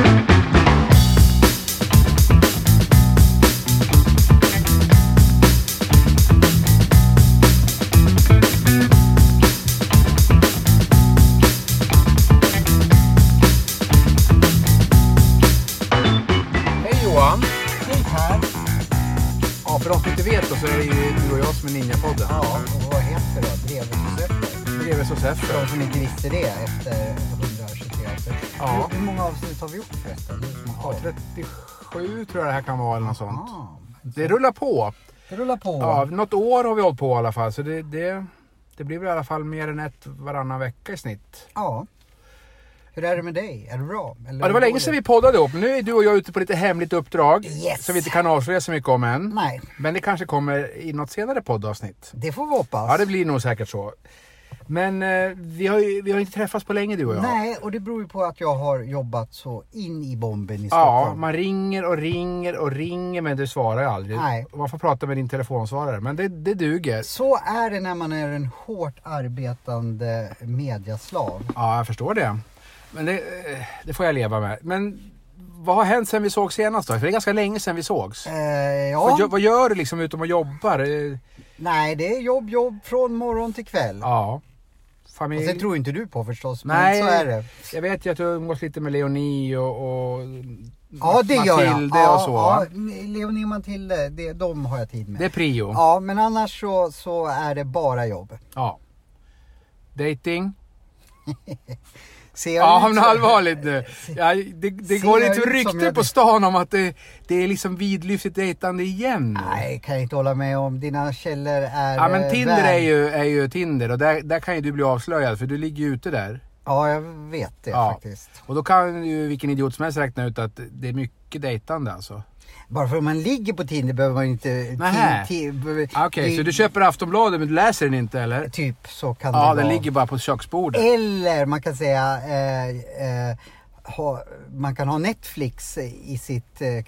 Hej tror jag det här kan vara eller något sånt. Ah, Det rullar på. det rullar på. Ja, något år har vi hållit på i alla fall. Så det, det, det blir väl i alla fall mer än ett varannan vecka i snitt. Ja. Hur är det med dig? Är det bra? Eller Ja, det var länge sedan vi poddade ihop. Nu är du och jag ute på lite hemligt uppdrag. Yes. Som vi inte kan avslöja så mycket om än. Nej, Men det kanske kommer i något senare poddavsnitt. det får vi hoppas. Ja, det blir nog säkert så. Men eh, vi, har ju, vi har inte träffats på länge du och jag. Nej, och det beror ju på att jag har jobbat så in i bomben i Ja, Stockholm. man ringer och ringer och ringer men du svarar ju aldrig. Nej. Man får prata med din telefonsvarare. Men det, det duger. Så är det när man är en hårt arbetande mediaslav. Ja, jag förstår det. Men det, eh, det får jag leva med. Men vad har hänt sen vi såg senast då? För det är ganska länge sedan vi sågs. Eh, Vad, ja, gör, vad gör du liksom utom och jobbar? Eh, nej det är jobb, jobb från morgon till kväll. Ja. Och Familj. sen tror inte du på förstås, Nej, men så är det. Jag vet ju att du umgås lite med Leonie och, och Ja det gör jag. Matilde ja, och så. Ja, Leonie och Matilde, det, de har jag tid med. Det är prio. Ja, men annars så, så är det bara jobb. Ja. Dating. Ser Ja men allvarligt nu. Ja, det det går lite rykte jag- på stan om att det, det är liksom vidlyftigt dejtande igen. Nej, kan jag inte hålla med om. Dina källor är Ja men eh, Tinder är ju, är ju Tinder och där, där kan ju du bli avslöjad för du ligger ju ute där. Ja, jag vet det Ja. faktiskt. Och då kan ju vilken idiot som helst räkna ut att det är mycket dejtande alltså. Bara för att man ligger på Tinder behöver man inte... Ah, Okej, det- så du köper Aftonbladet men du läser den inte eller? Typ så kan Ja, det den vara. ligger bara på köksbordet. Eller man kan säga eh, eh, ha, man kan ha Netflix i sitt eh, eh,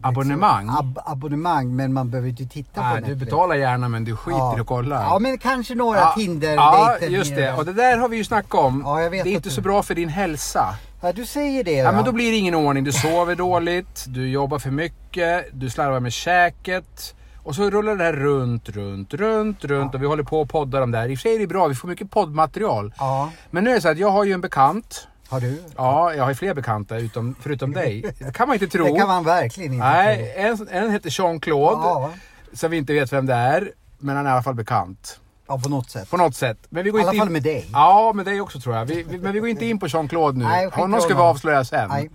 Abonnemang? Ab abonnemang men man behöver inte titta på Nej, Netflix. du betalar gärna men du skiter ja. i att kolla. Ja men kanske några Ja, tinder Ja, just det. Och det där har vi ju snackat om. Ja, jag vet det är inte du- så bra för din hälsa. Ja du säger det Ja, men då blir det ingen ordning. Du sover dåligt, du jobbar för mycket, du slarvar med käket. Och så rullar det här runt, runt, runt, runt och vi håller på och poddar om det här. I och för sig är det bra, vi får mycket poddmaterial. Ja, Men nu är det så att jag har ju en bekant. har du? Ja, jag har ju fler bekanta utom, förutom dig. Det kan man inte tro. Det kan man verkligen inte Nej, en, en heter Jean-Claude. Ja, Som vi inte vet vem det är. Men han är i alla fall bekant. Ja, på något sätt. På något sätt. Men vi går I alla inte fall in... med dig. Ja, med dig också tror jag. Vi, vi, men vi går inte in på Jean-Claude nu. Nej, Honom ska vi avslöja sen. Nej.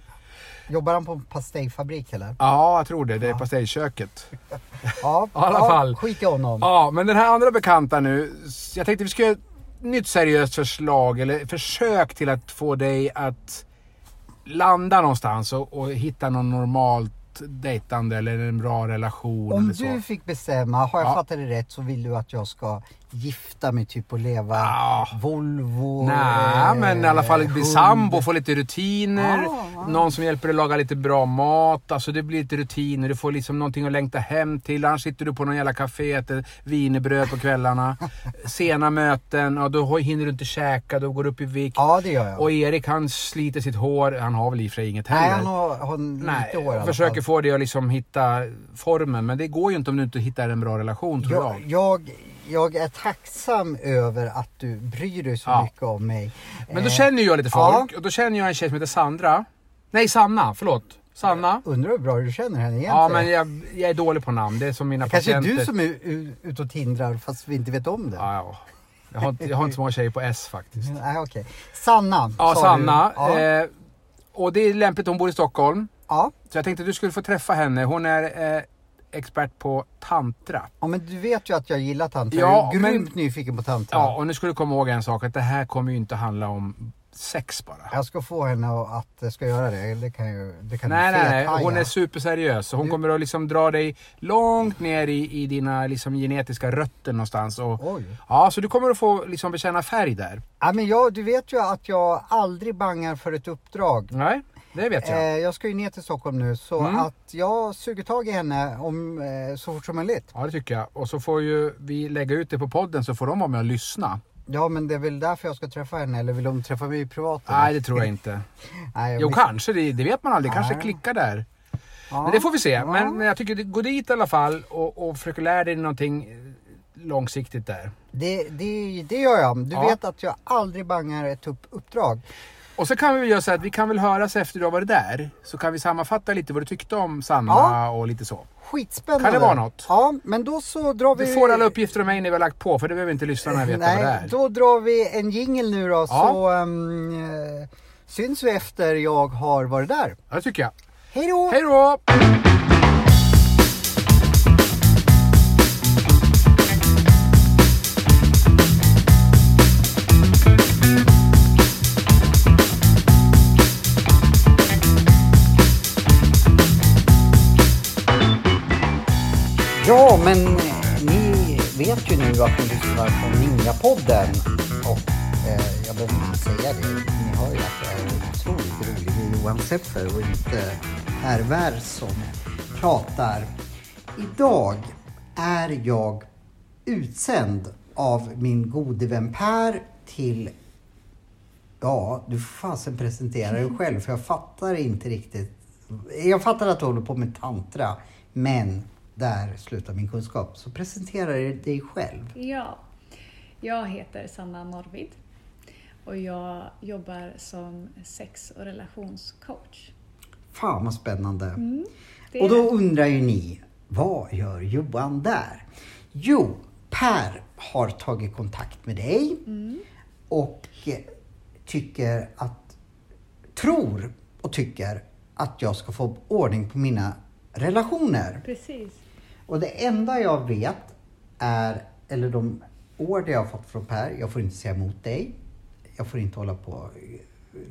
Jobbar han på en pastejfabrik eller? Ja, jag tror det. Det är pastejköket. Ja, I alla fall. Skit i honom. Ja, men den här andra bekanta nu. Jag tänkte vi ska göra ett nytt seriöst förslag eller försök till att få dig att landa någonstans och, och hitta någon normalt dejtande eller en bra relation Om eller så. du fick bestämma, har jag Ja. fattat det rätt, så vill du att jag ska gifta mig typ och leva Ja. Volvo. Nej, eh, men i alla fall bli hund. sambo, få lite rutiner. Ja. Någon som hjälper dig att laga lite bra mat. Alltså det blir lite rutiner. Du får liksom någonting att längta hem till. Annars sitter du på någon jävla café, äter wienerbröd på kvällarna. Sena möten, ja, då hinner du inte käka, då går du upp i vikt. Ja, det gör jag. Och Erik han sliter sitt hår. Han har väl i och för sig inget heller. Nej, han har, har Nej, lite hår i försöker få dig att liksom hitta formen. Men det går ju inte om du inte hittar en bra relation tror jag. Jag, jag, jag är tacksam över att du bryr dig så Ja. mycket om mig. Men då känner jag lite ja. folk. Och då känner jag en tjej som heter Sandra. Nej, Sanna. Förlåt. Sanna. Undrar hur bra du känner henne egentligen. Ja, men jag, jag är dålig på namn. Det är som mina Kanske är patienter. du som är ute och tindrar fast vi inte vet om det. Ja, ja. Jag, har, inte- jag har inte så många tjejer på S faktiskt. Nej, okej. Sanna. Ja, sa Sanna. Ja. Eh, och det är lämpligt, hon bor i Stockholm. ja. Så jag tänkte att du skulle få träffa henne. Hon är eh, expert på tantra. Ja men du vet ju att jag gillar tantra. Ja, jag är men- grymt nyfiken på tantra. Ja, och nu ska du komma ihåg en sak. Att det här kommer ju inte handla om sex bara. Jag ska få henne att att ska göra det. Det kan ju det kan Nej, nej, nej. Hon är superseriös. Hon Du- kommer att liksom dra dig långt ner i, i dina liksom genetiska rötter någonstans. Och, Oj. ja, så du kommer att få liksom bekänna färg där. Ja, men jag, du vet ju att jag aldrig bangar för ett uppdrag. Nej, det vet jag. Eh, jag ska ju ner till Stockholm nu så Mm. att jag suger tag i henne om, eh, så fort som möjligt. Ja, det tycker jag. Och så får ju vi lägga ut det på podden så får de vara med och lyssna. Ja, men det är väl därför jag ska träffa henne, eller vill hon träffa mig privat? eller? Nej, det tror jag inte. Nej, jag Jo, kanske. Det, det vet man aldrig. Kanske Nej. klickar där. Ja. Men det får vi se. Ja. Men, men jag tycker, gå dit i alla fall och, och försök lära dig någonting eh, långsiktigt där. Det, det, det gör jag. Du Ja. vet att jag aldrig bangar ett upp, uppdrag. Och så kan vi göra så att vi kan väl höras efter du har varit där. Så kan vi sammanfatta lite vad du tyckte om Sanna Ja. och lite så. Skitspännande. Kan det vara något? Ja, men då så drar vi... Du får alla uppgifter om mig när vi har lagt på för det behöver inte lyssnarna veta vad det Nej, är. då drar vi en jingel nu då Ja. så eh, syns vi efter jag har varit där. Ja, det tycker jag. Hej då! Hej då! Men eh, ni vet ju nu att ni lyssnar på Ninja-podden. Och eh, jag behöver inte säga det. Ni hör ju att jag är otroligt rolig. Det är Johan Seffer och inte Per Wär som pratar. Idag är jag utsänd av min gode vän Per till Ja, du får fasen presentera dig själv för jag fattar inte riktigt. Jag fattar att du håller på med tantra, men där slutar min kunskap. Så presentera dig själv. Ja, jag heter Sanna Norvid och jag jobbar som sex och relationscoach. Fan vad spännande. Mm, Och då undrar ju ni, vad gör Johan där? Jo, Per har tagit kontakt med dig Mm. och tycker att, tror och tycker att jag ska få ordning på mina relationer. Precis. Och det enda jag vet är, eller de order jag har fått från Per, jag får inte säga emot dig. Jag får inte hålla på och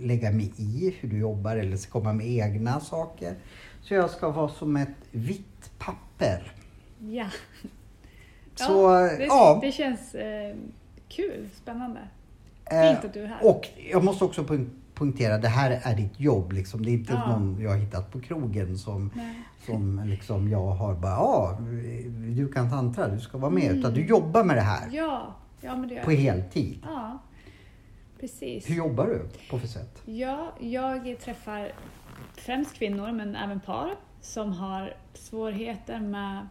lägga mig i hur du jobbar eller komma med egna saker. Så jag ska vara som ett vitt papper. Ja. Så, det, ja. det känns eh, kul, spännande. Eh, Fint att du är här. Och jag måste också punktera, det här är ditt jobb liksom. Det är inte Ja. någon jag har hittat på krogen som, Nej. som liksom jag har bara, ja, du kan tantra, du ska vara med. Mm. Utan du jobbar med det här Ja, ja men det gör på heltid. Ja, precis. Hur jobbar du på för sätt? Ja, jag träffar främst kvinnor men även par som har svårigheter med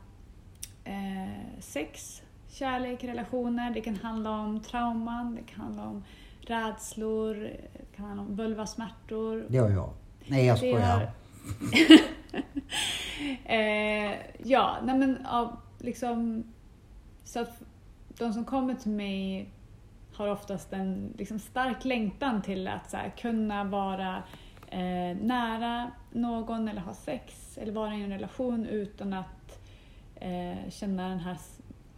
eh, sex, kärlek, relationer. Det kan handla om trauman, det kan handla om rädslor, kan handla om vulvasmärtor. Har jag. Nej, jag skojar. eh, ja, nej men ja, liksom så att de som kommer till mig har oftast en liksom, stark längtan till att så här, kunna vara eh, nära någon eller ha sex eller vara i en relation utan att eh, känna den här,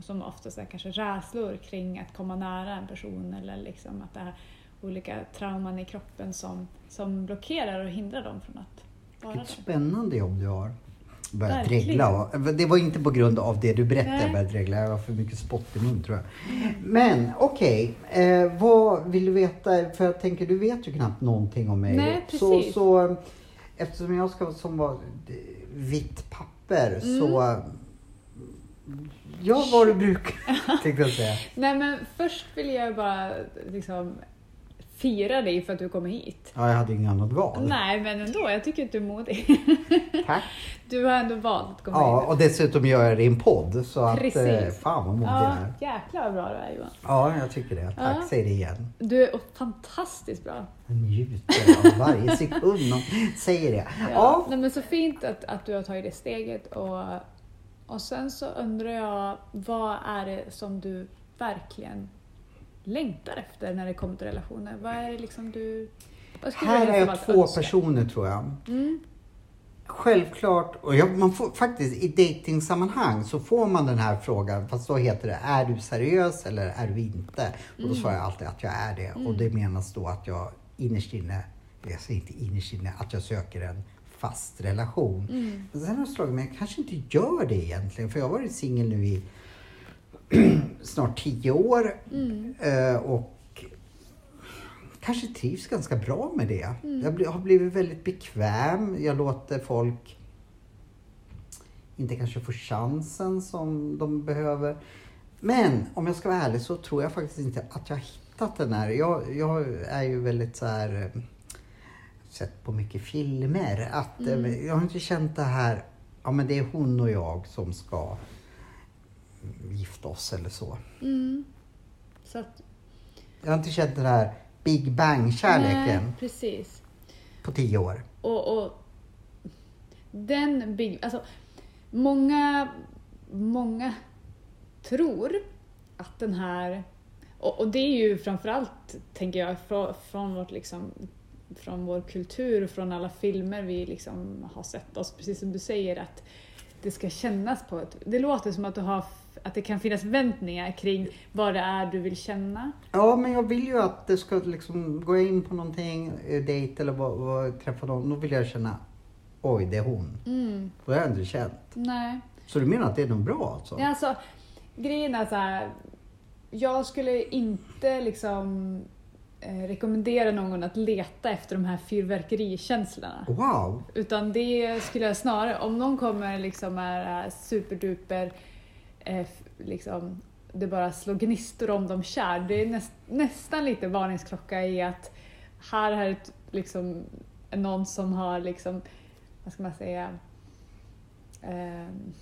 som oftast är kanske rädslor kring att komma nära en person eller liksom att det är olika trauman i kroppen som, som blockerar och hindrar dem från att vara Vilket där. spännande jobb du har. Verkligen. dregla. Det var inte på grund av det du berättade jag började dregla. Jag har för mycket spott i mun tror jag. Men okej, eh, vad vill du veta? För jag tänker, du vet ju knappt någonting om mig. Nej, så, precis. så eftersom jag ska som var vitt papper Mm. så Ja, vad du brukar, tänkte jag säga. Nej men först vill jag bara liksom fira dig för att du kommer hit. Ja, jag hade inget annat val. Nej men ändå, jag tycker att du är modig. Tack. Du har ändå valt att komma Ja, hit. och dessutom gör jag det i en podd. Så att, Precis. eh, fan vad modig jag Ja, är. jäklar vad bra du är Johan. Ja, jag tycker det. Tack, Ja. säg det igen. Du är fantastiskt bra. Jag njuter av varje sekund de säger det. Ja. Ja, Nej, men så fint att, att du har tagit det steget och, och sen så undrar jag vad är det som du verkligen längtar efter när det kommer till relationer? Vad är det liksom du... Här är jag två önska? personer tror jag. Mm. Självklart, och jag, man får, faktiskt i datingsammanhang så får man den här frågan, fast då heter det är du seriös eller är du inte? Och Mm. då svarar jag alltid att jag är det. Och det menas då att jag innerst inne, jag säger inte innerst inne, att jag söker en fast relation. Mm. Men sen har jag slagit mig, jag kanske inte gör det egentligen, för jag har varit singel nu i snart tio år. Mm. Eh, och kanske trivs ganska bra med det. Mm. Jag har blivit väldigt bekväm. Jag låter folk inte kanske få chansen som de behöver. Men om jag ska vara ärlig så tror jag faktiskt inte att jag har hittat den här. Jag, jag är ju väldigt så här eh, sett på mycket filmer. Att, eh, Mm. Jag har inte känt det här, ja men det är hon och jag som ska mm, gifta oss eller så. Mm. Så att, Jag har inte känt den här Big Bang-kärleken precis. på tio år. Och, och den big, alltså, många, många tror att den här, och, och det är ju framförallt, tänker jag, från, från, vårt liksom, från vår kultur och från alla filmer vi liksom har sett oss, precis som du säger, att det ska kännas på ett... Det låter som att, du har, att det kan finnas förväntningar kring vad det är du vill känna. Ja, men jag vill ju att det ska liksom, jag in på någonting, eh, dejt eller vad, vad, träffa någon, då vill jag känna, oj det är hon. Mm, Det har jag inte känt. nej. Så du menar att det är nog bra alltså? Ja, alltså, grejen är så här. Jag skulle inte liksom rekommendera någon att leta efter de här fyrverkerikänslorna. Wow! Utan det skulle jag snarare, om någon kommer liksom är eh, superduper, eh, liksom, det bara slår gnistor om dem kär. Det är näst, nästan lite varningsklocka i att här är ett, liksom, någon som har liksom, vad ska man säga, ehm,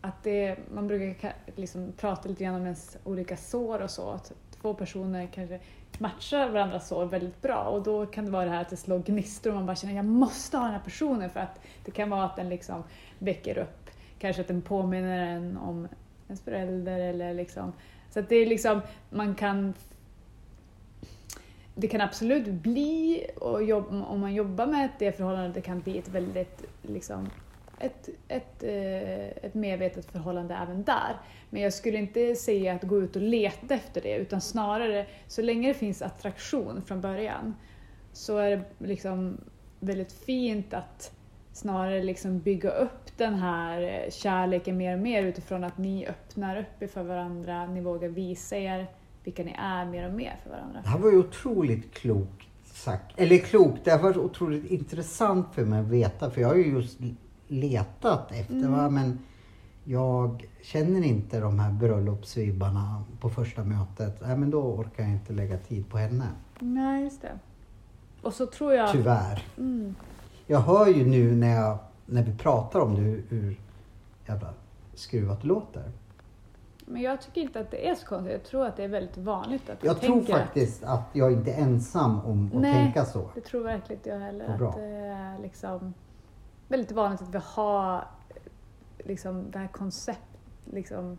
att det, man brukar ka- liksom prata lite grann om ens olika sår och så. Att två personer kanske matchar varandras sår väldigt bra och då kan det vara det här att det slår gnistor och man bara känner jag måste ha den här personen för att det kan vara att den liksom väcker upp, kanske att den påminner en om ens förälder eller liksom. Så att det är liksom, man kan det kan absolut bli, och jobb, om man jobbar med det förhållandet, det kan bli ett väldigt liksom, ett, ett, eh, ett medvetet förhållande även där. Men jag skulle inte säga att gå ut och leta efter det, utan snarare så länge det finns attraktion från början så är det liksom väldigt fint att snarare liksom bygga upp den här eh, kärleken mer och mer utifrån att ni öppnar upp er för varandra, ni vågar visa er vilka ni är mer och mer för varandra. Det här var ju otroligt klokt sagt. Eller klokt, det här var otroligt intressant för mig att veta. För jag har ju just letat efter, Mm. va? men jag känner inte de här bröllopsvibbarna på första mötet. Nej, men då orkar jag inte lägga tid på henne. Nej, just det. Och så tror jag... Tyvärr. Mm. Jag hör ju nu när, jag, när vi pratar om det hur, hur jävla skruvat det låter. Men jag tycker inte att det är så konstigt. Jag tror att det är väldigt vanligt att Jag tror tänker att- faktiskt att jag inte är ensam om att Nej. tänka så. Det tror verkligen inte jag heller. Att det är liksom väldigt vanligt att vi har liksom det här koncept, liksom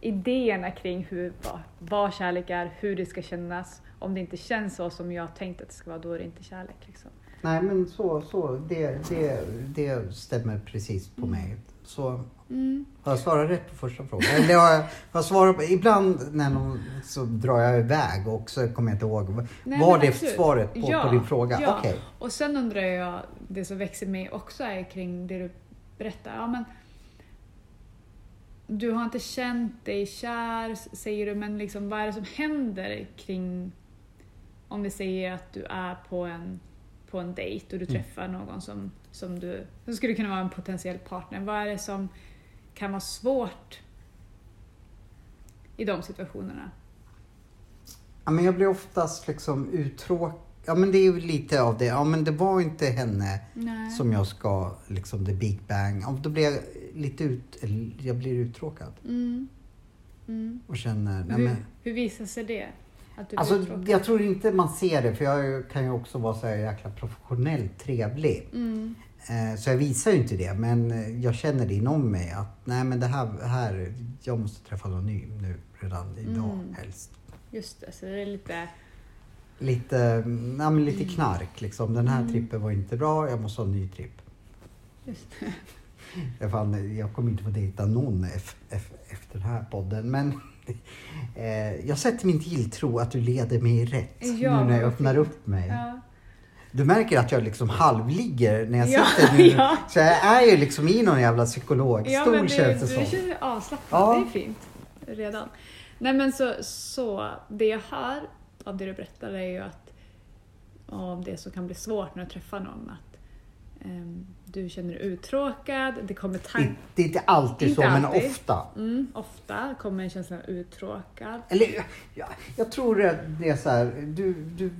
idéerna kring hur, vad, vad kärlek är, hur det ska kännas. Om det inte känns så som jag tänkt att det ska vara, då är det inte kärlek. Liksom. Nej men så, så det, det, det stämmer precis på mig. Så Mm. har jag svarat rätt på första frågan? Eller har jag, har svarat på, ibland när någon, så drar jag iväg och så kommer jag inte ihåg. Nej, var det absolut. svaret på, Ja, på din fråga? ja. Okej. Och sen undrar jag, det som växer mig också är kring det du berättar. Ja, men, du har inte känt dig kär, säger du, men liksom, vad är det som händer kring om vi säger att du är på en, på en dejt och du Mm. träffar någon som, som, du, som skulle kunna vara en potentiell partner. Vad är det som kan vara svårt i de situationerna? Ja, men jag blir oftast liksom uttråkad. Ja men det är ju lite av det. Ja men det var inte henne Nej. som jag ska, liksom the big bang. Ja, då blir jag lite ut, jag blir uttråkad. Mm. Mm. Och känner, Hur, men. hur visar sig det? Att du Alltså uttråkad? jag tror inte man ser det för jag kan ju också vara så här jäkla professionellt trevlig. Mm. Eh, Så jag visar ju inte det men eh, jag känner det inom mig att nej men det här, här jag måste träffa någon ny nu redan idag Mm. helst. Just det, så det är lite... Lite, mm, ja, men lite knark liksom. Den här Mm. trippen var inte bra, jag måste ha en ny tripp. Just det. Fan, jag kommer inte få dejta någon ef, ef, efter den här podden men eh, jag sätter min tilltro att du leder mig rätt Ja, nu när jag öppnar upp mig. Ja. Du märker att jag liksom halvligger när jag Ja, sitter nu. ja. Så jag är ju liksom i någon jävla psykologstol Ja, men det, känns det du som. känner avslappnad, Ja. det är fint. Redan. Nej men så, så, det jag hör av det du berättar är ju att av det som kan bli svårt när du träffar någon att ehm, du känner dig uttråkad, det kommer tankar. det är inte alltid Inte så, men alltid. ofta. Mm, ofta kommer en känsla av uttråkad. Eller, jag, jag tror att det är så här, du, du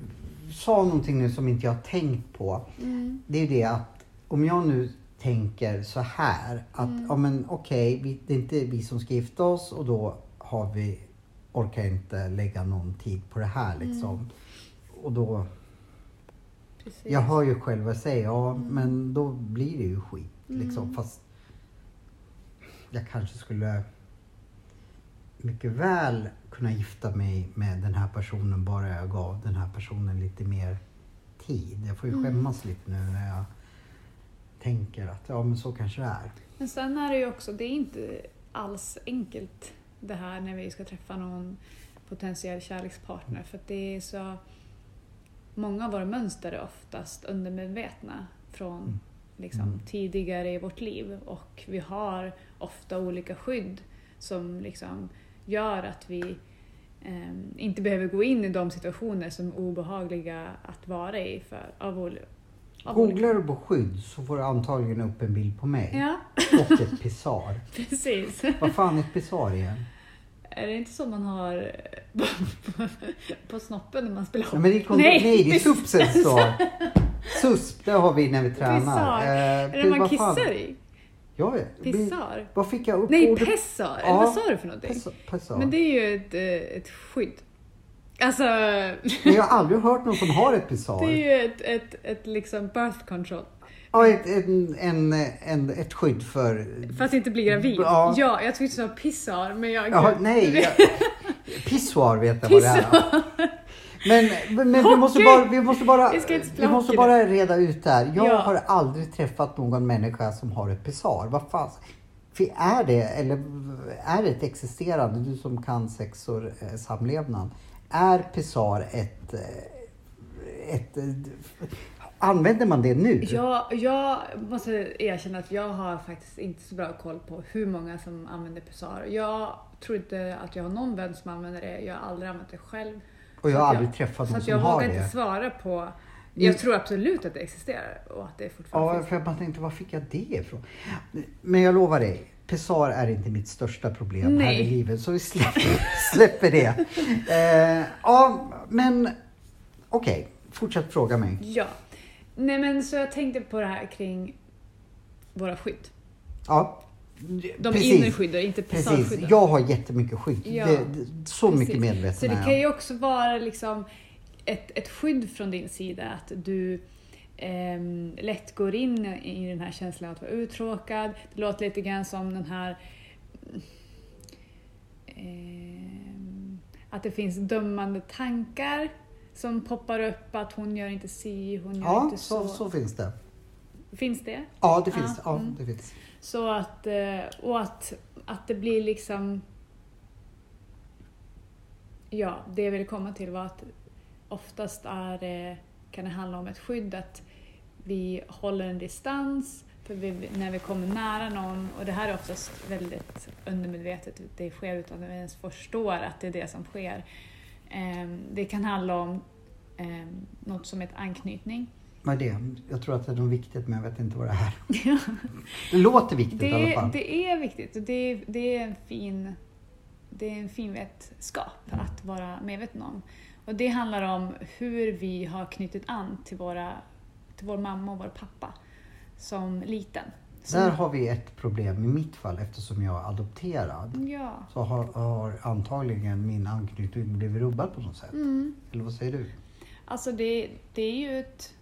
sa någonting nu som inte jag tänkt på. Mm. Det är det att om jag nu tänker så här att Mm. ja men okej, vi- det är inte vi som ska gifta oss och då har vi, orkar jag inte lägga någon tid på det här liksom. Mm. Och då, Precis. jag hör ju själv vad jag säger, ja men då blir det ju skit liksom. Mm. Fast jag kanske skulle mycket väl kunna gifta mig med den här personen bara jag gav den här personen lite mer tid. Jag får ju Mm. skämmas lite nu när jag tänker att ja men så kanske det är. Men sen är det ju också, det är inte alls enkelt det här när vi ska träffa någon potentiell kärlekspartner för att det är så många av våra mönster är oftast undermedvetna från Mm. liksom, Mm. tidigare i vårt liv och vi har ofta olika skydd som liksom gör att vi ehm, inte behöver gå in i de situationer som är obehagliga att vara i för, av, ol- av. Googlar du på skydd så får du antagligen upp en bild på mig Ja, och ett pissar. precis. Vad fan är ett pissar igen? Är det inte så man har på snoppen när man spelar Ja, men det är, Nej, nej, det är piss- subsensor. SUSP, det har vi när vi tränar. Pissar. Eh, Är det man kissar i? Ja, vi- Pissar? Vad fick jag upp Nej, ordet? pessar! Ja, Vad sa du för någonting? Pissar. Men det är ju ett, eh, ett skydd. Alltså, Men jag har aldrig hört någon som har ett pissar. det är ju ett, ett, ett liksom birth control. Ja, ett, en, en, en, ett skydd för... För att inte bli gravid. Ja. Ja, jag tyckte du sa pissar, men jag... Ja, nej. Jag, pissoar vet jag vad det är. Men, men, vi, måste bara, vi, måste bara, Vi måste bara reda ut det här. Jag Ja. har aldrig träffat någon människa som har ett pissar. Vad fan? Är det, eller är det ett existerande, du som kan sex och eh, samlevnad, är pissar ett, eh, ett, eh, använder man det nu? Jag, jag måste erkänna att jag har faktiskt inte så bra koll på hur många som använder pessar. Jag tror inte att jag har någon vän som använder det. Jag har aldrig använt det själv. Och jag Så har aldrig träffat Så någon som jag har vågar det. inte svara på... Jag tror absolut att det existerar och att det fortfarande Ja, finns. för jag bara tänkte, var fick jag det ifrån? Men jag lovar dig, pessar är inte mitt största problem här Nej. i livet, så vi släpper, släpper det. Eh, ja, men okej, fortsätt fråga mig. Ja. Nej men så jag tänkte på det här kring våra skydd. Ja, De precis. inre skydden, inte Precis, pessarskydden. jag har jättemycket skydd. Ja, det, det, så Precis. mycket medveten Så det kan ju också vara liksom ett, ett skydd från din sida att du ehm, lätt går in i den här känslan att vara uttråkad. Det låter lite grann som den här ehm, att det finns dömande tankar som poppar upp att hon gör inte si, hon gör Ja, inte så. så, så finns det. Finns det? Ja, det finns. Ja, Ja, mm. det finns. Så att, eh, och att, att det blir liksom... Ja, det jag ville komma till var att oftast är det, kan det handla om ett skydd, att vi håller en distans för vi, när vi kommer nära någon, och det här är oftast väldigt undermedvetet, det sker utan att vi ens förstår att det är det som sker. Ehm, Det kan handla om ehm, något som heter anknytning. Vad är det? Jag tror att det är något viktigt, men jag vet inte vad det är. Det låter viktigt i alla Det, fall. det är viktigt och det, det är en fin det är en fin vetskap att vara medveten om. Och det handlar om hur vi har knutit an till, våra, till vår mamma och vår pappa som liten. Som, Där har vi ett problem i mitt fall eftersom jag är adopterad. Ja. Så har, har antagligen min anknytning blivit rubbad på något sätt. Mm. Eller vad säger du? Alltså det, det är ju ett...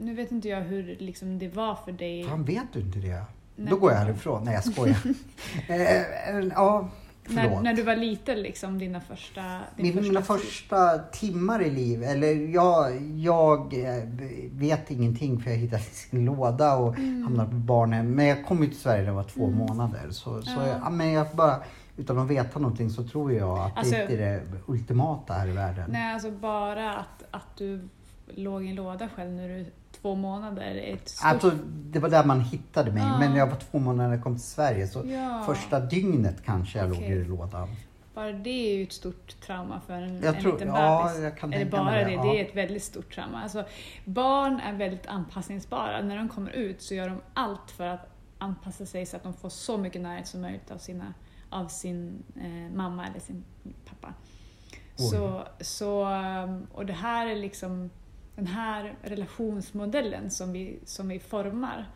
Nu vet inte jag hur liksom det var för dig. Fan, vet du inte det? Nej. Då går jag härifrån. Nej, jag skojar. eh, eh, ja, när, förlåt. när du var liten, liksom dina första... Din Min, mina tid. första timmar i liv, eller jag, jag eh, vet ingenting för jag hittade sin låda och Mm. hamnade på barnen. Men jag kom ju till Sverige när jag var två månader. Så, så Ja. jag, ja, men jag bara, utan att veta någonting så tror jag att Alltså- det inte är det ultimata här i världen. Nej, alltså bara att, att du låg i en låda själv när du två månader ett stort... Alltså, det var där man hittade mig. Ja. Men jag var två månader när jag kom till Sverige. Så Ja. första dygnet kanske jag låg Okej. i lådan. bara det är ju ett stort trauma för en, Jag en tror- liten ja, bebis. jag kan Eller bara det, det, det ja. är ett väldigt stort trauma. Alltså, barn är väldigt anpassningsbara. När de kommer ut så gör de allt för att anpassa sig så att de får så mycket närhet som möjligt av, sina, av sin eh, mamma eller sin pappa. Oj. Så, så, um, och det här är liksom den här relationsmodellen som vi, som vi formar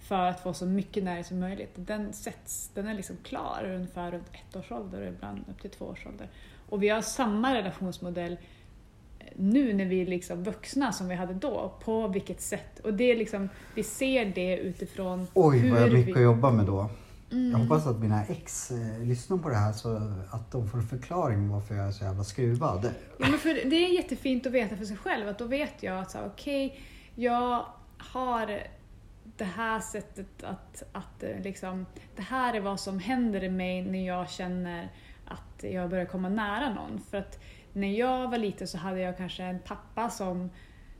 för att få så mycket närhet som möjligt. Den, sätts, den är liksom klar ungefär runt ett års ålder och ibland upp till två års ålder. Och vi har samma relationsmodell eh, nu när vi är liksom vuxna som vi hade då. På vilket sätt? Och det är liksom, vi ser det utifrån Oj, hur vad jag mycket vi... att jobba med då. Mm. Jag hoppas att mina ex eh, lyssnar på det här så att de får en förklaring varför jag är så jävla skruvad. Ja, men för det är jättefint att veta för sig själv att då vet jag att okej, jag har det här sättet att, att eh, liksom, det här är vad som händer i mig när jag känner att jag börjar komma nära någon. För att när jag var liten så hade jag kanske en pappa som,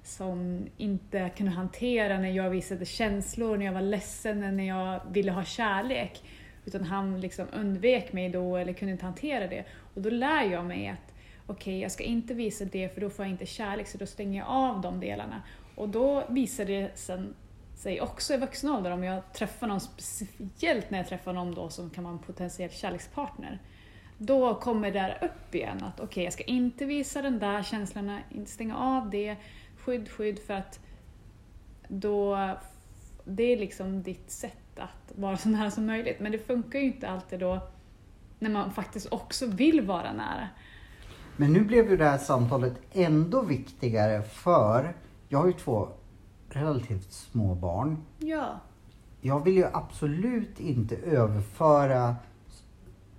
som inte kunde hantera när jag visade känslor, när jag var ledsen, när jag ville ha kärlek. Utan han liksom undvek mig då eller kunde inte hantera det. Och då lär jag mig att okej, jag ska inte visa det för då får jag inte kärlek så då stänger jag av de delarna. Och då visar det sen sig också i vuxen ålder om jag träffar någon, speciellt när jag träffar någon då som kan vara en potentiell kärlekspartner. Då kommer det där upp igen att okej, jag ska inte visa den där känslan, inte stänga av det. Skydd, skydd för att då, det är liksom ditt sätt att vara så nära som möjligt. Men det funkar ju inte alltid då när man faktiskt också vill vara nära. Men nu blev ju det här samtalet ändå viktigare för jag har ju två relativt små barn. Ja. Jag vill ju absolut inte överföra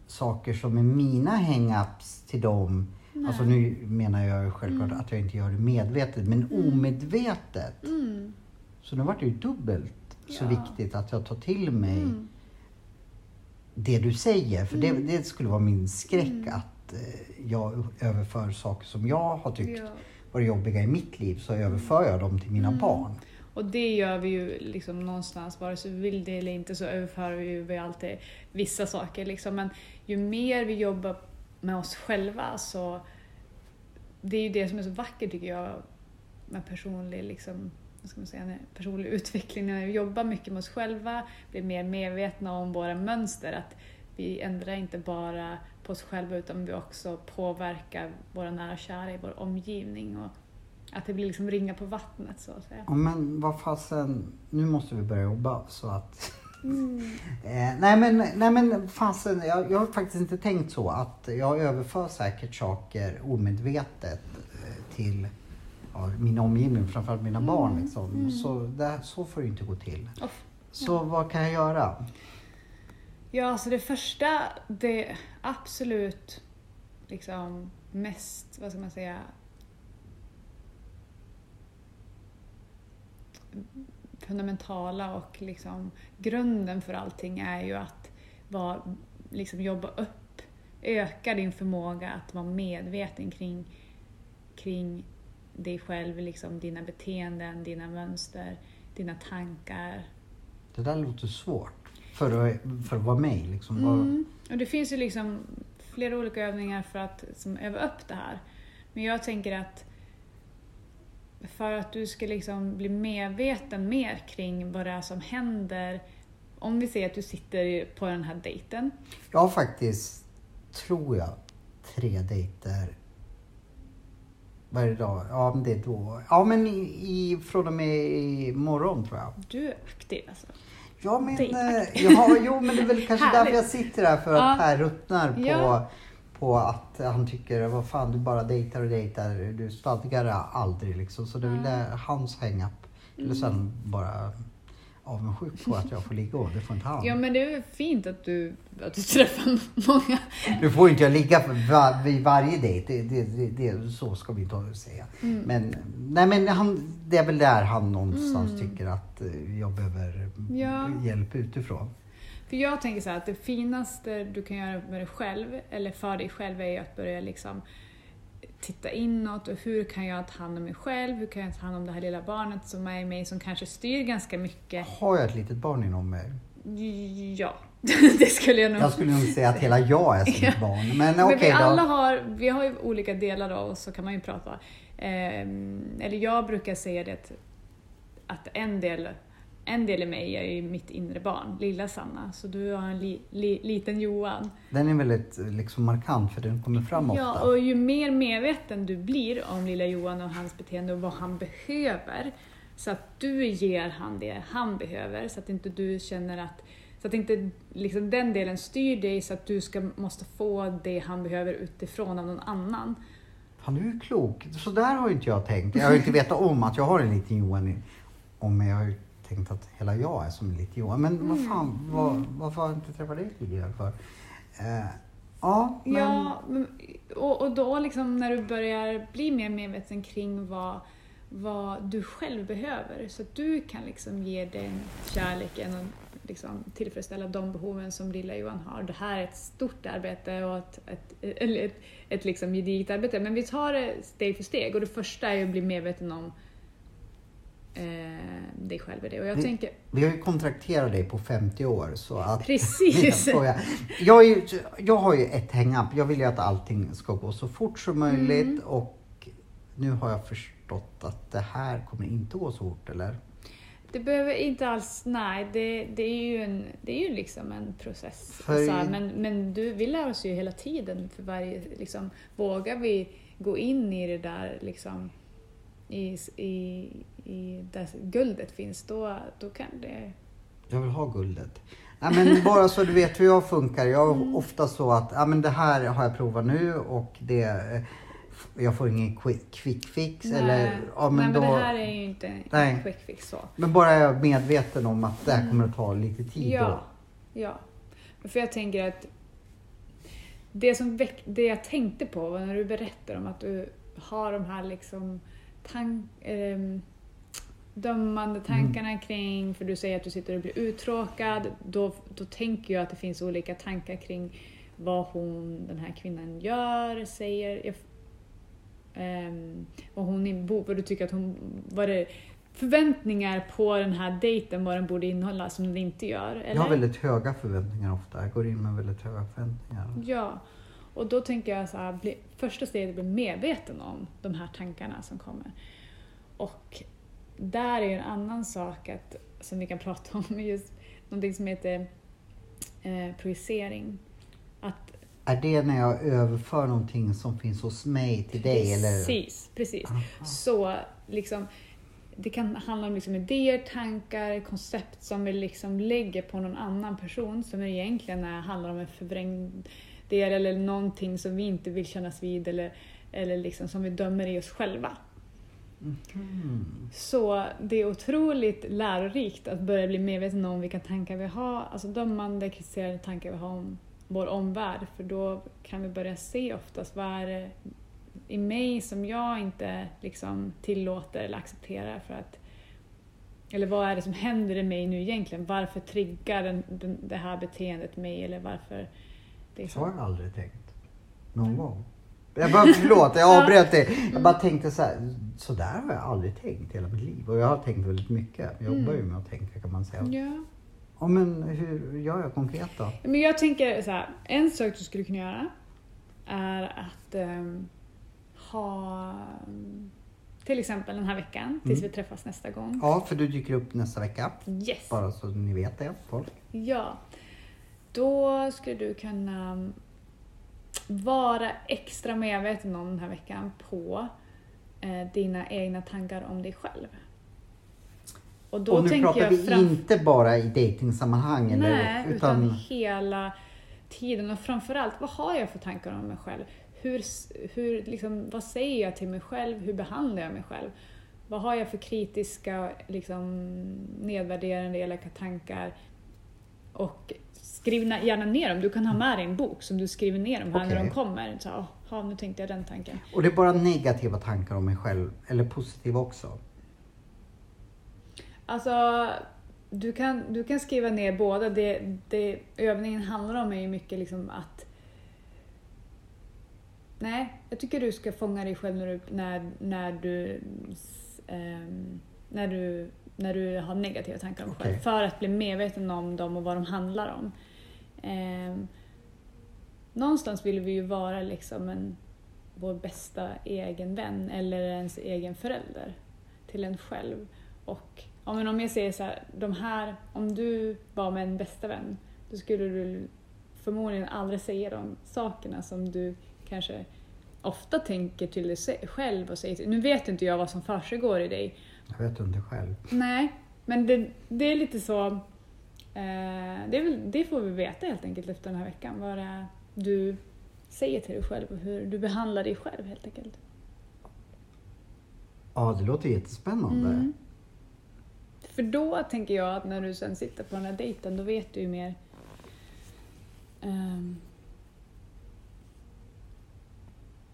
saker som är mina hang-ups till dem. Nej. Alltså nu menar jag självklart Mm. att jag inte gör det medvetet, men omedvetet. Mm. Så nu vart det ju dubbelt så Ja. viktigt att jag tar till mig Mm. det du säger. För det, det skulle vara min skräck Mm. att eh, jag överför saker som jag har tyckt Ja. varit jobbiga i mitt liv så överför jag dem till mina Mm. barn. Och det gör vi ju liksom någonstans, vare sig vi vill det eller inte så överför vi ju alltid vissa saker. Liksom. Men ju mer vi jobbar med oss själva så det är ju det som är så vackert tycker jag med personlig, liksom, vad ska man säga, personlig utveckling. När vi jobbar mycket med oss själva, blir mer medvetna om våra mönster. Att vi ändrar inte bara på oss själva utan vi också påverkar våra nära och kära i vår omgivning. Och att det blir liksom ringa på vattnet så att säga. Ja, men vad fasen, nu måste vi börja jobba så att... Mm. Eh, nej men, nej men fasen, jag, jag har faktiskt inte tänkt så att jag överför säkert saker omedvetet eh, till ja, min omgivning, framförallt mina Mm, barn. Liksom. mm. Så, det, så får det inte gå till. Och Så vad kan jag göra? Ja, alltså det första, det absolut liksom mest, vad ska man säga, fundamentala och liksom grunden för allting är ju att vara, liksom jobba upp, öka din förmåga att vara medveten kring, kring dig själv, liksom dina beteenden, dina mönster, dina tankar, Det där låter svårt för att, för att vara mig. Liksom. Mm. Och det finns ju liksom flera olika övningar för att som, öva upp det här. Men jag tänker att för att du ska liksom bli medveten mer kring vad det är som händer. Om vi säger att du sitter på den här dejten. Jag har faktiskt, tror jag, tre dejter. Det idag? Ja, men det är då. Ja, men i, i, från och med imorgon tror jag. Du är aktiv alltså. Ja, men, eh, ja, jo, men det är väl kanske därför jag sitter här. För att Ja. Per ruttnar på, Ja. På att han tycker, vad fan du bara dejtar och dejtar. Du stadgar aldrig liksom. Så det är väl det hans hang-up. Eller sen bara avundsjuk på att jag får ligga och det får inte han. Ja men det är väl fint att du, att du träffar många. Nu får inte jag ligga var, vid varje dejt, det, det, det, det, så ska vi inte säga. Mm. Men, nej, men han, det är väl där han någonstans Mm. tycker att jag behöver Ja. hjälp utifrån. För jag tänker så här att det finaste du kan göra med dig själv, eller för dig själv, är ju att börja liksom titta inåt och hur kan jag ta hand om mig själv? Hur kan jag ta hand om det här lilla barnet som är i mig som kanske styr ganska mycket? Har jag ett litet barn inom mig? Ja, det skulle jag nog... Jag skulle nog säga att hela jag är som ett barn. Men Men vi alla då. har, vi har ju olika delar av oss, så kan man ju prata. Ehm, eller jag brukar säga det att en, del, en del i mig är ju mitt inre barn, lilla Sanna. Så du har en li, li, liten Johan. Den är väldigt liksom markant för den kommer fram ofta. Ja, och ju mer medveten du blir om lilla Johan och hans beteende och vad han behöver, så att du ger han det han behöver, så att inte du känner att så att inte liksom den delen styr dig så att du ska, måste få det han behöver utifrån av någon annan. Fan, du är klok. Så där har ju inte jag tänkt. Jag har ju inte vetat om att jag har en liten Johan om. Jag har tänkt att hela jag är som en liten Johan. Men vad fan, vad, varför har jag inte träffat dig tidigare för? Eh, ja, men... Ja, och, och då liksom när du börjar bli mer medveten kring vad, vad du själv behöver så att du kan liksom ge den kärleken och liksom tillfredsställa de behoven som lilla Johan har. Det här är ett stort arbete och ett, ett, ett, ett liksom gediget arbete men vi tar det steg för steg och det första är att bli medveten om dig själv i det. Och jag Vi- tänker, Vi har ju kontrakterat dig på 50 år så att... Precis. jag, jag, ju, jag har ju ett hang-up. Jag vill ju att allting ska gå så fort som möjligt Mm. och nu har jag förstått att det här kommer inte gå så fort eller? Det behöver inte alls, nej, det, det är ju en, det är ju liksom en process. För- Så här, men, men du, vi lär oss ju hela tiden för varje, liksom, vågar vi gå in i det där liksom, i, i, i där guldet finns, då, då kan det... Jag vill ha guldet. Nej, men bara så du vet hur jag funkar. Jag är Mm. ofta så att ja, men det här har jag provat nu och det, eh, jag får ingen quick, quick fix. Eller, ja, men nej, då, men det här är ju inte Nej. en quick fix så. men bara är jag medveten om att det här kommer att ta lite tid. Ja, Då. ja. För jag tänker att det, som väck, det jag tänkte på var när du berättar om att du har de här liksom tank, ehm, dömande tankarna kring, för du säger att du sitter och blir uttråkad, då, då tänker jag att det finns olika tankar kring vad hon, den här kvinnan gör, säger. Jag, ehm, vad, hon, vad du tycker att hon... Vad det, förväntningar på den här dejten, vad den borde innehålla, som den inte gör. Eller? Jag har väldigt höga förväntningar ofta. Jag går in med väldigt höga förväntningar. Ja, och då tänker jag så här, bli, första steget är att bli medveten om de här tankarna som kommer. Och där är ju en annan sak att, som vi kan prata om, just någonting som heter eh, projicering. Att Är det när jag överför någonting som finns hos mig till dig? Eller? Precis, precis. Aha. Så liksom, det kan handla om liksom idéer, tankar, koncept som vi liksom lägger på någon annan person som egentligen är, handlar om en förvrängd del eller någonting som vi inte vill kännas vid eller, eller liksom som vi dömer i oss själva. Mm. Så det är otroligt lärorikt att börja bli medveten om vilka tankar vi har, alltså dömande, kritiserande tankar vi har om vår omvärld. För då kan vi börja se oftast vad är det i mig som jag inte liksom tillåter eller accepterar för att eller vad är det som händer i mig nu egentligen? Varför triggar den, den, det här beteendet mig? Eller varför... Så Liksom. har jag aldrig tänkt. Någon gång. Jag bara, förlåt, jag avbröt dig. Jag bara tänkte så här, så där har jag aldrig tänkt hela mitt liv. Och jag har tänkt väldigt mycket. Jag jobbar ju med att tänka kan man säga. Ja. Ja, men hur gör jag konkret då? Men jag tänker så här, en sak du skulle kunna göra är att ehm, ha till exempel den här veckan tills vi träffas nästa gång. Ja, för du dyker upp nästa vecka. Yes! Bara så ni vet det, folk. Ja. Då skulle du kunna vara extra medveten om den här veckan på eh, dina egna tankar om dig själv. Och då och nu tänker pratar vi fram- inte bara i dejtingsammanhang eller, Nej, utan... utan hela tiden. Och framförallt, vad har jag för tankar om mig själv? Hur, hur, liksom, vad säger jag till mig själv? Hur behandlar jag mig själv? Vad har jag för kritiska, liksom, nedvärderande, elaka tankar? Och skriv na- gärna ner dem. Du kan ha med dig en bok som du skriver ner dem här när Okej. de kommer. Så, "Åh, ja, nu tänkte jag den tanken. Och det är bara negativa tankar om mig själv, eller positiva också? Alltså, du kan, du kan skriva ner båda. Det, det övningen handlar om är ju mycket liksom att... Nej, jag tycker du ska fånga dig själv när du, när, när du, ehm, när du, när du har negativa tankar om Okej. själv. För att bli medveten om dem och vad de handlar om. Ehm, någonstans vill vi ju vara liksom en, vår bästa egen vän eller ens egen förälder till en själv. Och ja, men om jag säger så här, de här, om du var med en bästa vän, då skulle du förmodligen aldrig säga de sakerna som du kanske ofta tänker till dig själv och säger till. Nu vet inte jag vad som försiggår i dig. Jag vet inte själv. Nej, men det, det är lite så... Eh, det, väl, det får vi veta helt enkelt efter den här veckan. Vad det är du säger till dig själv och hur du behandlar dig själv helt enkelt. Ja, det låter jättespännande. Mm. För då tänker jag att när du sen sitter på den här dejten, då vet du ju mer... ehm,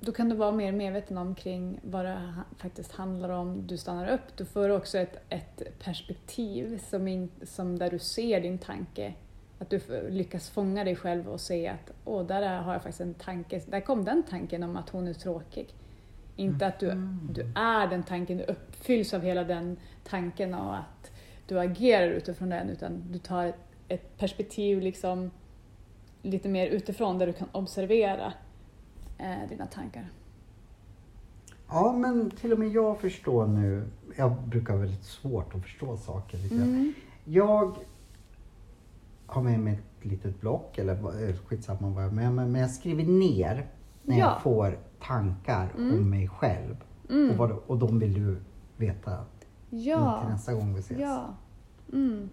då kan du vara mer medveten om kring vad det faktiskt handlar om. Du stannar upp, du får också ett, ett perspektiv som, in, som där du ser din tanke. Att du lyckas fånga dig själv och se att åh, där är- har jag faktiskt en tanke. Där kom den tanken om att hon är tråkig. Inte att du, du är den tanken, du uppfylls av hela den tanken och att du agerar utifrån den utan du tar ett, ett perspektiv liksom lite mer utifrån där du kan observera eh, dina tankar. Ja, men till och med jag förstår nu. Jag brukar ha väldigt svårt att förstå saker. Lite. Mm. Jag har med mig ett litet block, eller eh, skitsamma vad jag har med men jag skriver ner när Ja. jag får tankar om mig själv. Mm. Och, vad, och de vill du veta till Ja, nästa gång vi ses. ja. Mm.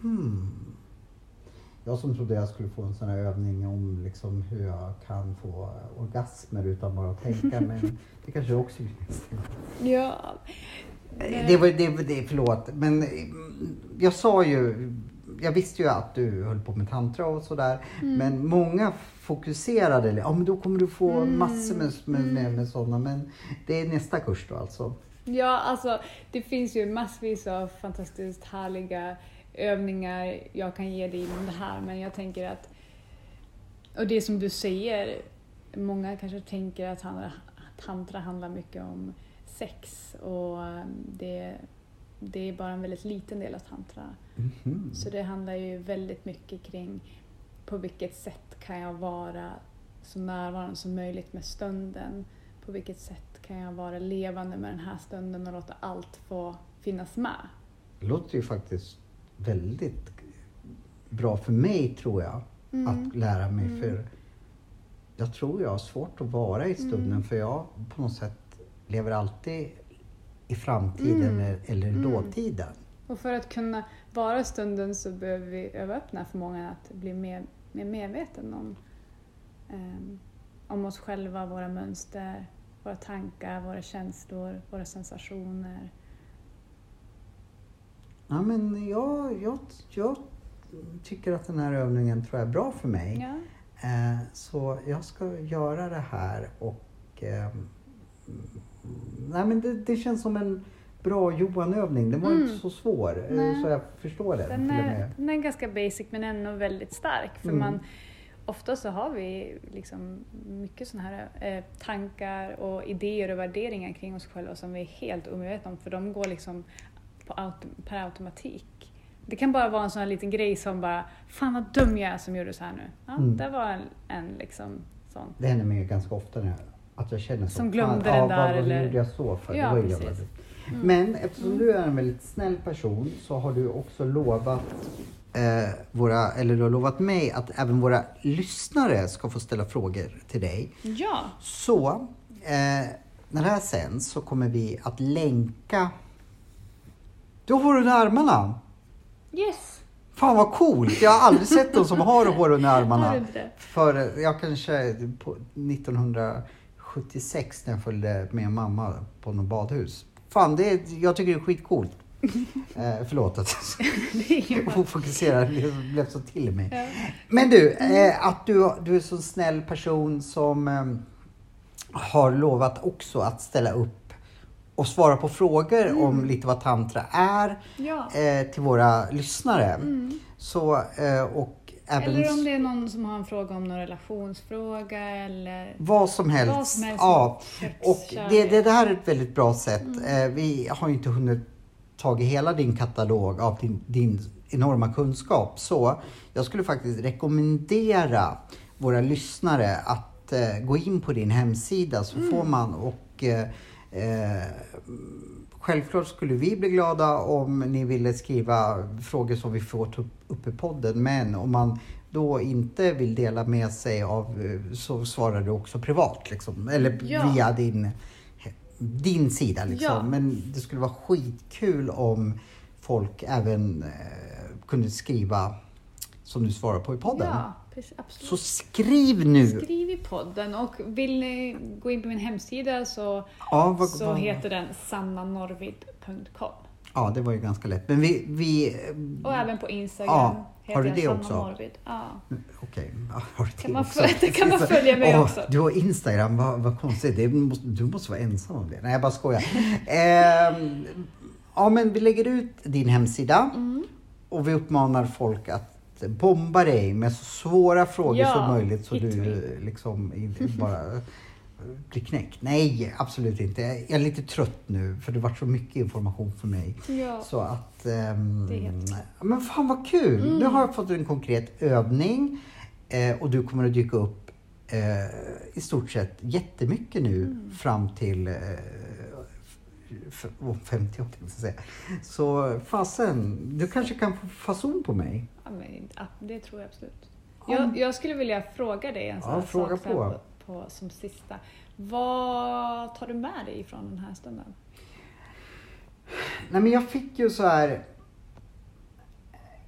Hmm. Jag som trodde jag skulle få en sån här övning om liksom hur jag kan få orgasmer utan bara att tänka, men det kanske också finns. Ja. Det var, det, det, förlåt, men mm, jag sa ju, jag visste ju att du höll på med tantra och sådär, Mm. men många fokuserade, ja men då kommer du få Mm. massor med, med, med, med sådana, men det är nästa kurs då alltså. Ja, alltså det finns ju massvis av fantastiskt härliga övningar jag kan ge dig inom det här, men jag tänker att och det som du säger, många kanske tänker att tantra, handlar mycket om sex och um, det, det är bara en väldigt liten del av tantra. Mhm. Så det handlar ju väldigt mycket kring på vilket sätt kan jag vara så närvarande som möjligt med stunden? På vilket sätt kan jag vara levande med den här stunden och låta allt få finnas med? Det låter ju faktiskt väldigt bra för mig tror jag, Mm. att lära mig. För jag tror jag har svårt att vara i stunden Mm. för jag på något sätt lever alltid i framtiden Mm. eller, i Mm. dåtiden. Och för att kunna vara i stunden så behöver vi öva upp den här förmågan att bli mer, mer medveten om, ehm, om oss själva, våra mönster, våra tankar, våra känslor, våra sensationer. Ja, men jag, jag, jag tycker att den här övningen tror jag är bra för mig. Ja. Eh, så jag ska göra det här och eh, nej, men det, det känns som en bra Johan-övning. Den var Mm. inte så svår, eh, Nej. så jag förstår den, Den är, den är ganska basic men ändå väldigt stark. För Mm. man, ofta så har vi liksom mycket sådana här eh, tankar och idéer och värderingar kring oss själva som vi är helt omedvetna om för de går liksom på auto, per automatik. Det kan bara vara en sån här liten grej som bara, fan vad dum jag är som gjorde så här nu. Ja, Mm. Det var en, en liksom sån. Det händer mig ganska ofta jag, att jag känner så. Som glömde fan, den ja, där vad, eller- gjorde jag så för? Ja, det var ju dumt. Men eftersom du är en väldigt snäll person så har du också lovat eh, våra, eller du har lovat mig att även våra lyssnare ska få ställa frågor till dig. Ja, Så, eh, när det här sänds så kommer vi att länka... Du har hår under armarna! yes! Fan vad coolt! Jag har aldrig sett någon som har hår under armarna. Har du inte? För jag kanske på 1976 när jag följde med mamma på något badhus. Fan, det är, jag tycker det är skitcoolt. Eh, förlåt att jag ofokuserad det blev så till mig. Ja. Men du, eh, att du, du är så snäll person som eh, har lovat också att ställa upp och svara på frågor om lite vad tantra är Ja. eh, till våra lyssnare. Mm. Så, eh, och även Eller om det är någon som har en fråga om någon relationsfråga eller vad som helst. Vad som helst. Ja. Och det, det, det här är ett väldigt bra sätt. Mm. Eh, vi har ju inte hunnit tagit hela din katalog av din, din enorma kunskap. Så jag skulle faktiskt rekommendera våra lyssnare att eh, gå in på din hemsida så får man och eh, Självklart skulle vi bli glada om ni ville skriva frågor som vi får ta upp i podden. Men om man då inte vill dela med sig av eh, så svarar du också privat. Liksom. Eller Ja. via din, din sida. Liksom. Ja. Men det skulle vara skitkul om folk även eh, kunde skriva som du svarar på i podden. Ja, precis, absolut. Så skriv nu! Skriv i podden och vill ni gå in på min hemsida så, Ja, vad, så vad, heter den sannanorvid.com. ja, det var ju ganska lätt. Men vi... vi Och även på Instagram Ja, har du heter det också? Ja. Okej, ja, har du det Kan man också? det kan man följa mig Åh, också. Du har Instagram, vad, vad konstigt. Det måste, du måste vara ensam om det. Nej, jag bara skojar. Ehm, ja, men vi lägger ut din hemsida Mm. och vi uppmanar folk att bomba dig med så svåra frågor Ja, som möjligt så du me. liksom inte bara blir knäckt. Nej, absolut inte. Jag är lite trött nu för det var så mycket information för mig. Ja. Så att... Mm. men fan vad kul! Nu har jag fått en konkret övning eh, och du kommer att dyka upp eh, i stort sett jättemycket nu Mm. fram till eh, f- oh, 58 tänkte jag säga. Så fasen, du kanske kan få fason på mig? Ja, men, det tror jag absolut. Ja. Jag, jag skulle vilja fråga dig en sån Ja, fråga sak på. på, som sista. Vad tar du med dig från den här stunden? Nej men jag fick ju så här...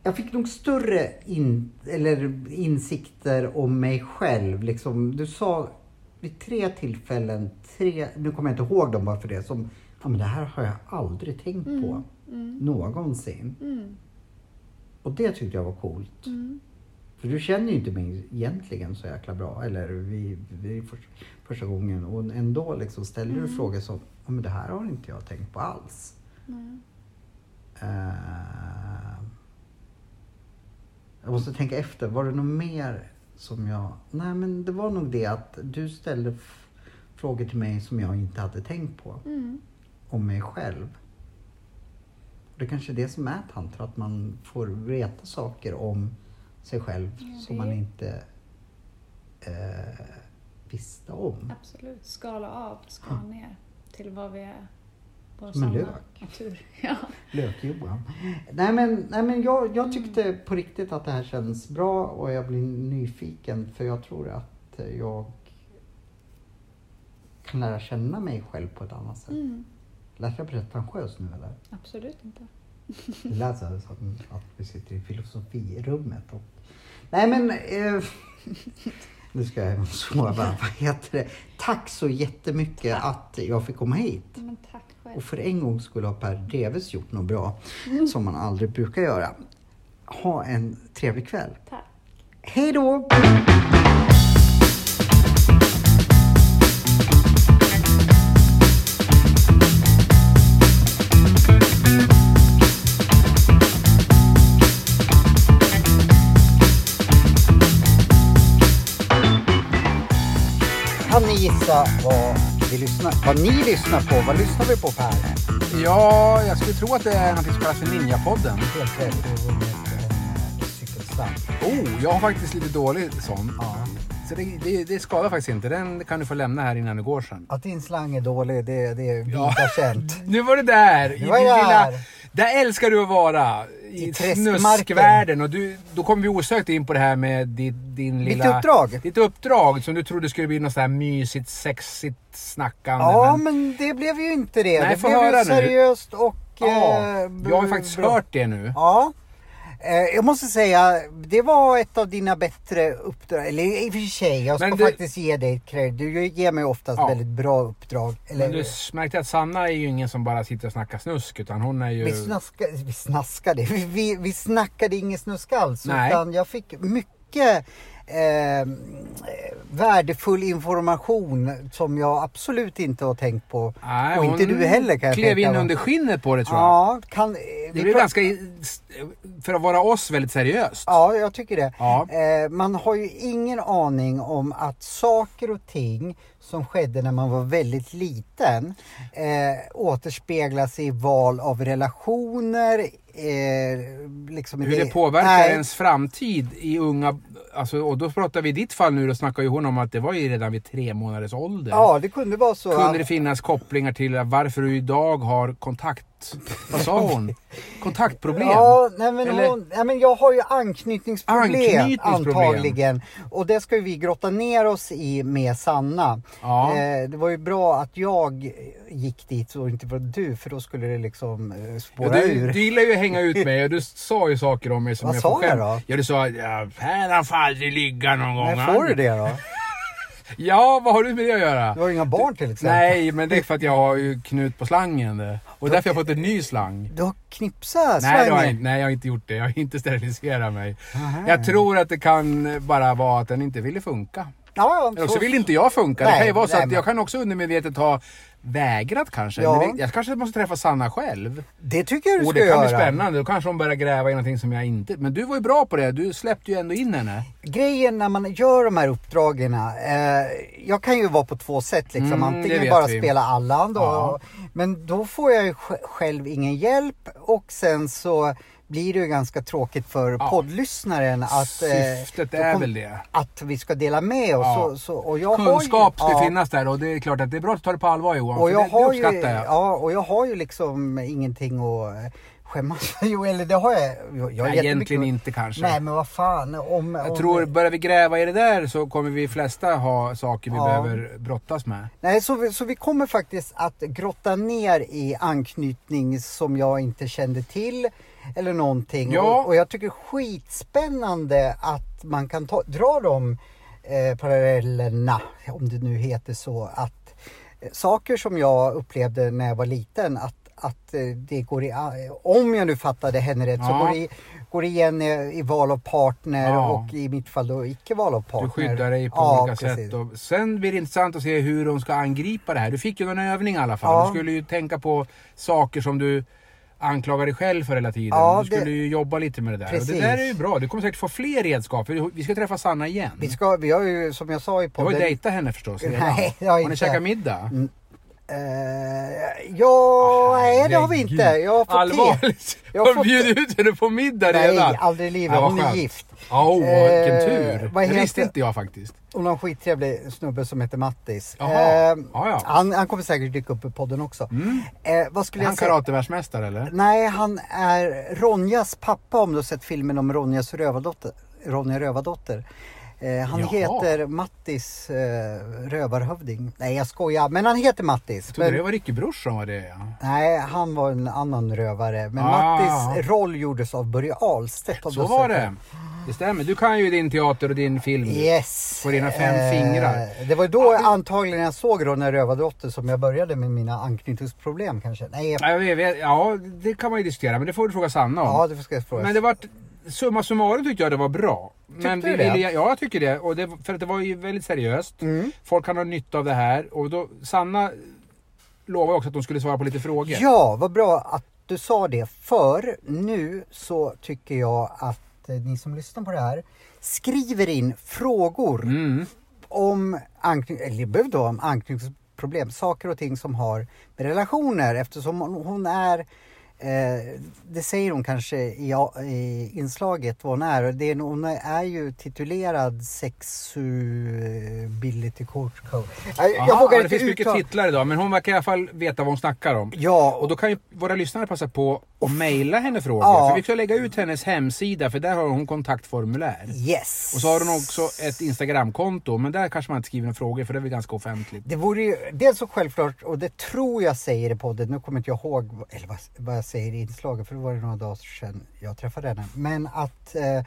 Jag fick nog större in, eller insikter om mig själv. Liksom, du sa vid tre tillfällen, tre, nu kommer jag inte ihåg dem bara för det, som ja, men det här har jag aldrig tänkt på Mm. någonsin. Mm. Och det tyckte jag var coolt. Mm. För du känner ju inte mig egentligen så jäkla bra. Eller vi, vi för, första gången. Och ändå liksom ställer du frågor som, ja, men det här har inte jag tänkt på alls. Mm. Eh, jag måste tänka efter. Var det något mer som jag... Nej, men det var nog det att du ställde frågor till mig som jag inte hade tänkt på. Mm. Om mig själv. Och det kanske är det som är tantra. Att man får veta saker om sig själv Ja, som man inte eh, visste om. Absolut. Skala av, skala ner till vad vi är. Vår Som en lök. natur. Ja. Lök-Johan. Nej men, nej, men jag, jag tyckte på riktigt att det här känns bra och jag blir nyfiken för jag tror att jag kan lära känna mig själv på ett annat sätt. Mm. Lät jag pretentiös nu eller? Absolut inte. Det lät så som att vi sitter i filosofirummet. Och... Nej men... Eh... Nu ska jag sova. Vad heter det? Tack så jättemycket att jag fick komma hit. Men tack själv. Och för en gång skulle ha Per Dreves gjort något bra som man aldrig brukar göra. Ha en trevlig kväll. Tack. Hej då! Gissa vad, vi lyssnar, vad ni lyssnar på? Vad lyssnar vi på Per? Ja, jag skulle tro att det är något som kallas för Ninjapodden. Helt rätt, du har vunnit en eh. Oh, jag har faktiskt lite dålig sån. Ja. Så det, det, det skadar faktiskt inte. Den kan du få lämna här innan du går sen. Att din slang är dålig, det, det är vida Ja. känt. Nu var det där! Nu var lilla, där. där älskar du att vara. I, I snuskvärlden. Och du, då kommer vi osökt in på det här med din, din Mitt lilla... uppdrag. Ditt uppdrag som du trodde skulle bli något så här mysigt, sexigt snackande. Ja, men, men det blev ju inte det. Nej, det blev ju nu. seriöst och... ja, eh, jag har ju faktiskt hört det nu. Ja. Eh, Jag måste säga, det var ett av dina bättre uppdrag. Eller i och för sig, jag ska du- faktiskt ge dig cred. Du ger mig oftast Ja. väldigt bra uppdrag. Eller, Men du märkte att Sanna är ju ingen som bara sitter och snackar snusk utan hon är ju... vi, snaskade, vi snaskade, vi, vi, vi snackade inget snusk alls. Nej. Utan jag fick mycket eh, värdefull information som jag absolut inte har tänkt på. Nej, och inte hon du heller kan jag klev tänka in mig. under skinnet på det tror jag. Ja, kan, det pra- ganska, för att vara oss, väldigt seriöst. Ja, jag tycker det. Ja. Eh, man har ju ingen aning om att saker och ting som skedde när man var väldigt liten eh, återspeglas i val av relationer. Eh, liksom Hur det påverkar Nej, ens framtid i unga... Alltså, och då pratar vi i ditt fall nu, då snackar ju hon om att det var ju redan vid tre månaders ålder. Ja, det kunde vara så. Kunde det finnas kopplingar till varför du idag har kontakt... Vad sa hon? Kontaktproblem? Ja, nej men, Eller- hon, nej men jag har ju anknytningsproblem, Anknytningsproblem. antagligen. Och det ska ju vi grotta ner oss i med Sanna. Ja. Eh, det var ju bra att jag gick dit och inte var du för då skulle det liksom eh, Ja, spåra du, ur. du gillar ju att hänga ut mig och du sa ju saker om mig som Vad jag sa jag då? Ja, du sa ja, här får aldrig ligga någon gång. Men får du det då? Ja, vad har du med det att göra? Du har inga barn till exempel. Nej, men det är för att jag har ju knut på slangen. Och därför har jag fått en ny slang. Du har knipsat Nej, det har jag, slangen. inte- nej, jag har inte gjort det. Jag har inte steriliserat mig. Aha. Jag tror att det kan bara vara att den inte ville funka. Ja, Eller så- så vill inte jag funka. det Nej, kan ju vara så nej, att jag kan också undermedvetet ha vägrat kanske. Ja. Det, jag kanske måste träffa Sanna själv. Det tycker jag du Och ska det kan göra. bli spännande. Då kanske hon börjar gräva i någonting som jag inte... Men du var ju bra på det. Du släppte ju ändå in henne. Grejen när man gör de här uppdragen, eh, jag kan ju vara på två sätt liksom. Mm, det Antingen bara vi. spela Allan då, Ja. men då får jag ju sj- själv ingen hjälp och sen så blir det ju ganska tråkigt för Ja. poddlyssnaren att, eh, Syftet då är kom- väl det. att vi ska dela med oss. Ja. Så, så, och jag Kunskap har ju, ska ja, finnas där och det är klart att det är bra att tar det på allvar Johan. Och jag, det, har det ju, jag. ja, och jag har ju liksom ingenting att eh, skämmas för. Jo, eller det har jag. jag har Nej, egentligen inte kanske. Nej, men vad fan. Om, Jag om, tror, börjar vi gräva i det där så kommer vi flesta ha saker vi Ja. behöver brottas med. Nej, så vi, så vi kommer faktiskt att grotta ner i anknytning som jag inte kände till eller någonting. Ja. Och, och jag tycker skitspännande att man kan ta, dra de eh, parallellerna, om det nu heter så, att eh, saker som jag upplevde när jag var liten, att att eh, det går i, om jag nu fattade henne rätt, så Ja. går det, i- går det igen i, i val av partner Ja. och i mitt fall då icke val av partner. Du skyddar dig på Ja, olika precis. sätt. Och sen blir det intressant att se hur de ska angripa det här. Du fick ju någon övning i alla fall. Du skulle ju tänka på saker som du anklagar dig själv för hela tiden. Ja, du skulle det- ju jobba lite med det där. Och Precis. det där är ju bra. Du kommer säkert få fler redskap. Vi ska träffa Sanna igen. Vi, ska, vi har ju som jag sa i Du har ju podden... dejtat henne förstås redan. Nej, det har jag Har ni inte. käkat middag? Mm. Eh, ja, nej det har vi inte. Jag har fått. Allvarligt? Jag har Har du fått- bjudit ut henne på middag Nej, redan? aldrig i livet. Hon är gift. Ja, oh, vilken tur. vad Det heter- visste inte jag faktiskt. Hon har en skittrevlig snubbe som heter Mattis. Jaha. Eh, Ja. Han, han kommer säkert dyka upp i podden också. Mm. Vad Är skulle han jag säga? karatevärldsmästare eller? Nej, han är Ronjas pappa om du har sett filmen om Ronjas rövardotter. Ronja Rövardotter. Eh, han Jaha. heter Mattis eh, Rövarhövding. Nej jag skojar, men han heter Mattis. Jag trodde Men- det var Ricky Brorsson var det ja. Nej, han var en annan rövare. Men Ah. Mattis roll gjordes av Börje Ahlstedt. Så var sett det. Det stämmer. Du kan ju din teater och din film. Yes. På dina fem Eh, fingrar. Det var då antagligen jag såg Ronja Rövardotter som jag började med mina anknytningsproblem kanske. Nej, jag... Ja, jag vet, ja, det kan man ju diskutera. Men det får du fråga Sanna om. ja det ska jag fråga. Men det var summa summarum tyckte jag det var bra. Men Tyckte vi du det? ville, ja, jag tycker det. Och det. För att det var ju väldigt seriöst. Mm. Folk kan ha nytta av det här. Och då, Sanna lovade också att hon skulle svara på lite frågor. Ja, vad bra att du sa det. För nu så tycker jag att eh, ni som lyssnar på det här skriver in frågor Mm. om anknytning, eller behöver vara om anknytningsproblem, saker och ting som har med relationer eftersom hon är eh, det säger hon kanske i, i inslaget vad hon är. Det är hon är ju titulerad sexuality coach. coach. Jag, jag Aha, vågar ja, det inte finns mycket titlar idag. Men hon verkar i alla fall veta vad hon snackar om. Ja, Och då kan ju våra lyssnare passa på att mejla henne frågor. Ja. För vi ska lägga ut hennes hemsida för där har hon kontaktformulär. yes. Och så har hon också ett Instagramkonto. Men där kanske man inte skriver några frågor för det är väl ganska offentligt. Det vore ju dels så självklart, och det tror jag säger i podden, nu kommer inte jag ihåg eller vad, vad jag säger i inslaget för det var det några dagar sedan jag träffade henne. Men att eh,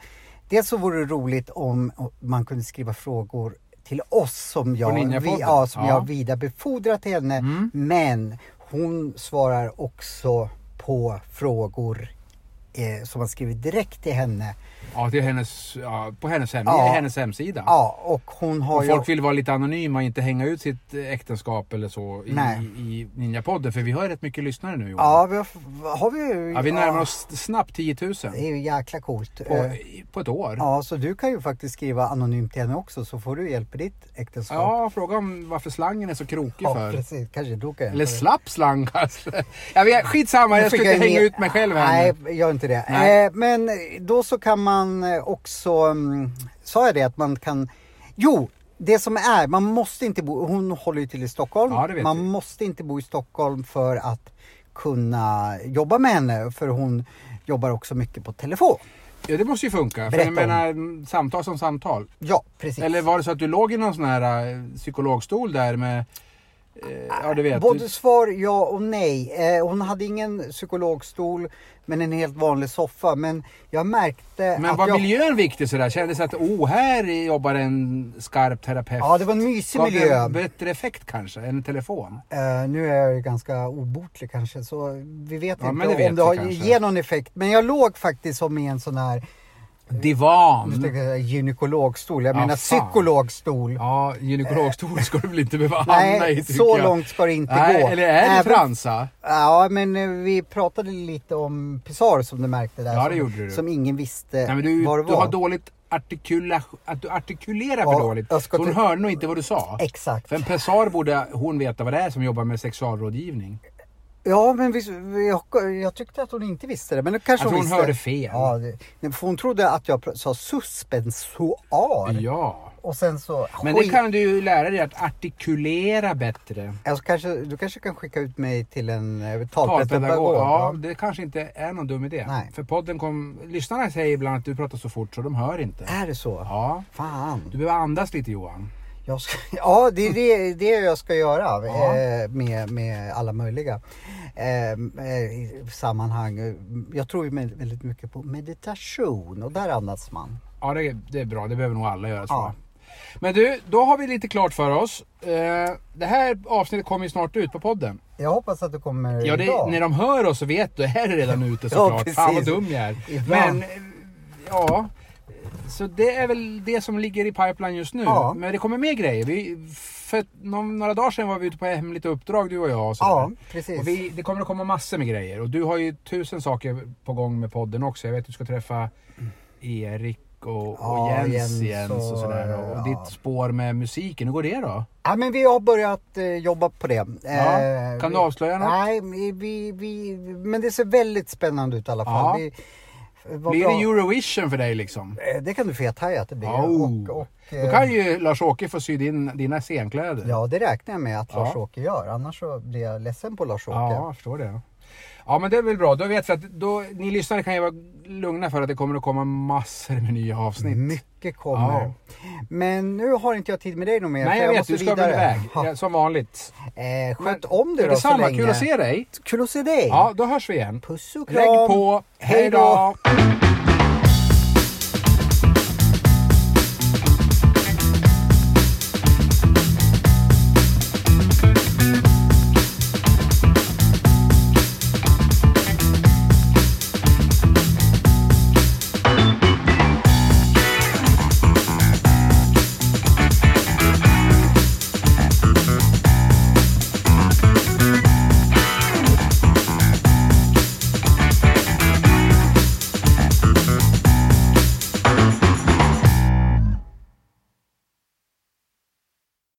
dels så vore det roligt om man kunde skriva frågor till oss som jag, vi, ja, som Ja. jag vidarebefordrar till henne. Mm. Men hon svarar också på frågor eh, som har skrivit direkt till henne. Ja, till hennes, ja, på hennes, hem, Ja. hennes hemsida. Ja, och hon har Och ju... folk vill vara lite anonyma och inte hänga ut sitt äktenskap eller så i, Nej. i Ninjapodden. För vi har ju rätt mycket lyssnare nu. Ja, vi har, har vi... Ja, vi närmar oss snabbt 10 000 Det är ju jäkla coolt. på, Eh, på ett år. Ja, så du kan ju faktiskt skriva anonymt till henne också så får du hjälp i ditt äktenskap. Ja, fråga om varför slangen är så krokig Ja, för. precis. Kanske du kan Eller slapp slang kanske. Vet, skitsamma, jag ska inte hänga ut mig själv här Nej, gör inte det. Eh, men då så kan man eh, också, mm, sa jag det att man kan, jo, det som är, man måste inte bo, hon håller ju till i Stockholm. Ja, man vi. måste inte bo i Stockholm för att kunna jobba med henne, för hon jobbar också mycket på telefon. Ja, det måste ju funka. För jag menar, samtal som samtal. Ja, precis. Eller var det så att du låg i någon sån här eh, psykologstol där med... Eh, ja, du vet. Både svar ja och nej. Eh, hon hade ingen psykologstol men en helt vanlig soffa. Men jag märkte men att var jag... miljön viktig sådär? Kändes det att oh, här jobbar en skarp terapeut? Ja, det var en mysig Gav det miljö. en bättre effekt kanske än en telefon? Eh, nu är jag ju ganska obotlig kanske så vi vet Ja, inte det vet om det har, ger någon effekt. Men jag låg faktiskt som i en sån här Divan? tänkte jag säga gynekologstol. Jag Ja, menar fan. psykologstol. Ja, gynekologstol ska du väl inte behöva hamna i tycker så jag. långt ska det inte Nej, gå. eller är det Även- fransa? Ja, men eh, vi pratade lite om Pissar som du märkte där. Ja, det som, gjorde du. Som ingen visste Nej, men du, vad det du var. har dåligt artikula, att du artikulerar Ja, för dåligt. jag ska Så hon hörde nog inte vad du sa. Exakt. För en pessar borde hon veta vad det är som jobbar med sexualrådgivning. Ja, men vi, vi, jag, jag tyckte att hon inte visste det. Men det kanske Att hon visste. hörde fel. Ja, det, för hon trodde att jag sa suspensoar. Ja. Och sen så... Men det kan du ju lära dig att artikulera bättre. Alltså, kanske, du kanske kan skicka ut mig till en eh, Talpedagog. Ja. det kanske inte är någon dum idé. Nej. För podden kom... Lyssnarna säger ibland att du pratar så fort så de hör inte. Är det så? Ja. Fan. Du behöver andas lite Johan. Ska, ja, det är det, det jag ska göra Ja. eh, med, med alla möjliga eh, eh, sammanhang. Jag tror ju väldigt mycket på meditation och där andas man. Ja, det är, det är bra. Det behöver nog alla göra Ja. Men du, då har vi lite klart för oss. Eh, det här avsnittet kommer ju snart ut på podden. Jag hoppas att du kommer Ja, det, idag. när de hör oss så vet du, här är redan ute Ja, såklart. precis. Fan vad dum jag är. Men, ja. Så det är väl det som ligger i pipeline just nu. Ja. Men det kommer mer grejer. Vi, för några dagar sedan var vi ute på hemligt uppdrag du och jag. Och. Ja, precis. Och vi, det kommer att komma massor med grejer. Och du har ju tusen saker på gång med podden också. Jag vet att du ska träffa Erik och, och Ja, Jens, Jens Jens och, och- sådär. Och ja. ditt spår med musiken, hur går det då? Ja, men vi har börjat eh, jobba på det. Ja, Eh, kan du avslöja något? Nej, vi, vi, men det ser väldigt spännande ut i alla fall. Ja. Vi, vad Blir bra. det Eurovision för dig liksom? Eh, Det kan du fethaja att det blir. Oh. Och, och, Då eh, kan ju Lars-Åke få sy din, dina scenkläder. Ja, det räknar jag med att Ja. Lars-Åke gör. Annars så blir jag ledsen på Lars-Åke. Ja, jag förstår det. Ja men det är väl bra, då vet vi att då, ni lyssnare kan ju vara lugna för att det kommer att komma massor med nya avsnitt. Mycket kommer. Ja. Men nu har inte jag tid med dig något mer. Nej för jag vet, du ska vidare. iväg. Ja. Ja, som vanligt. Eh, sköt om dig då är så samma, länge. 嗯 kul att se dig. Kul att se dig. Ja, då hörs vi igen. Puss och kram. Lägg på. Hej då.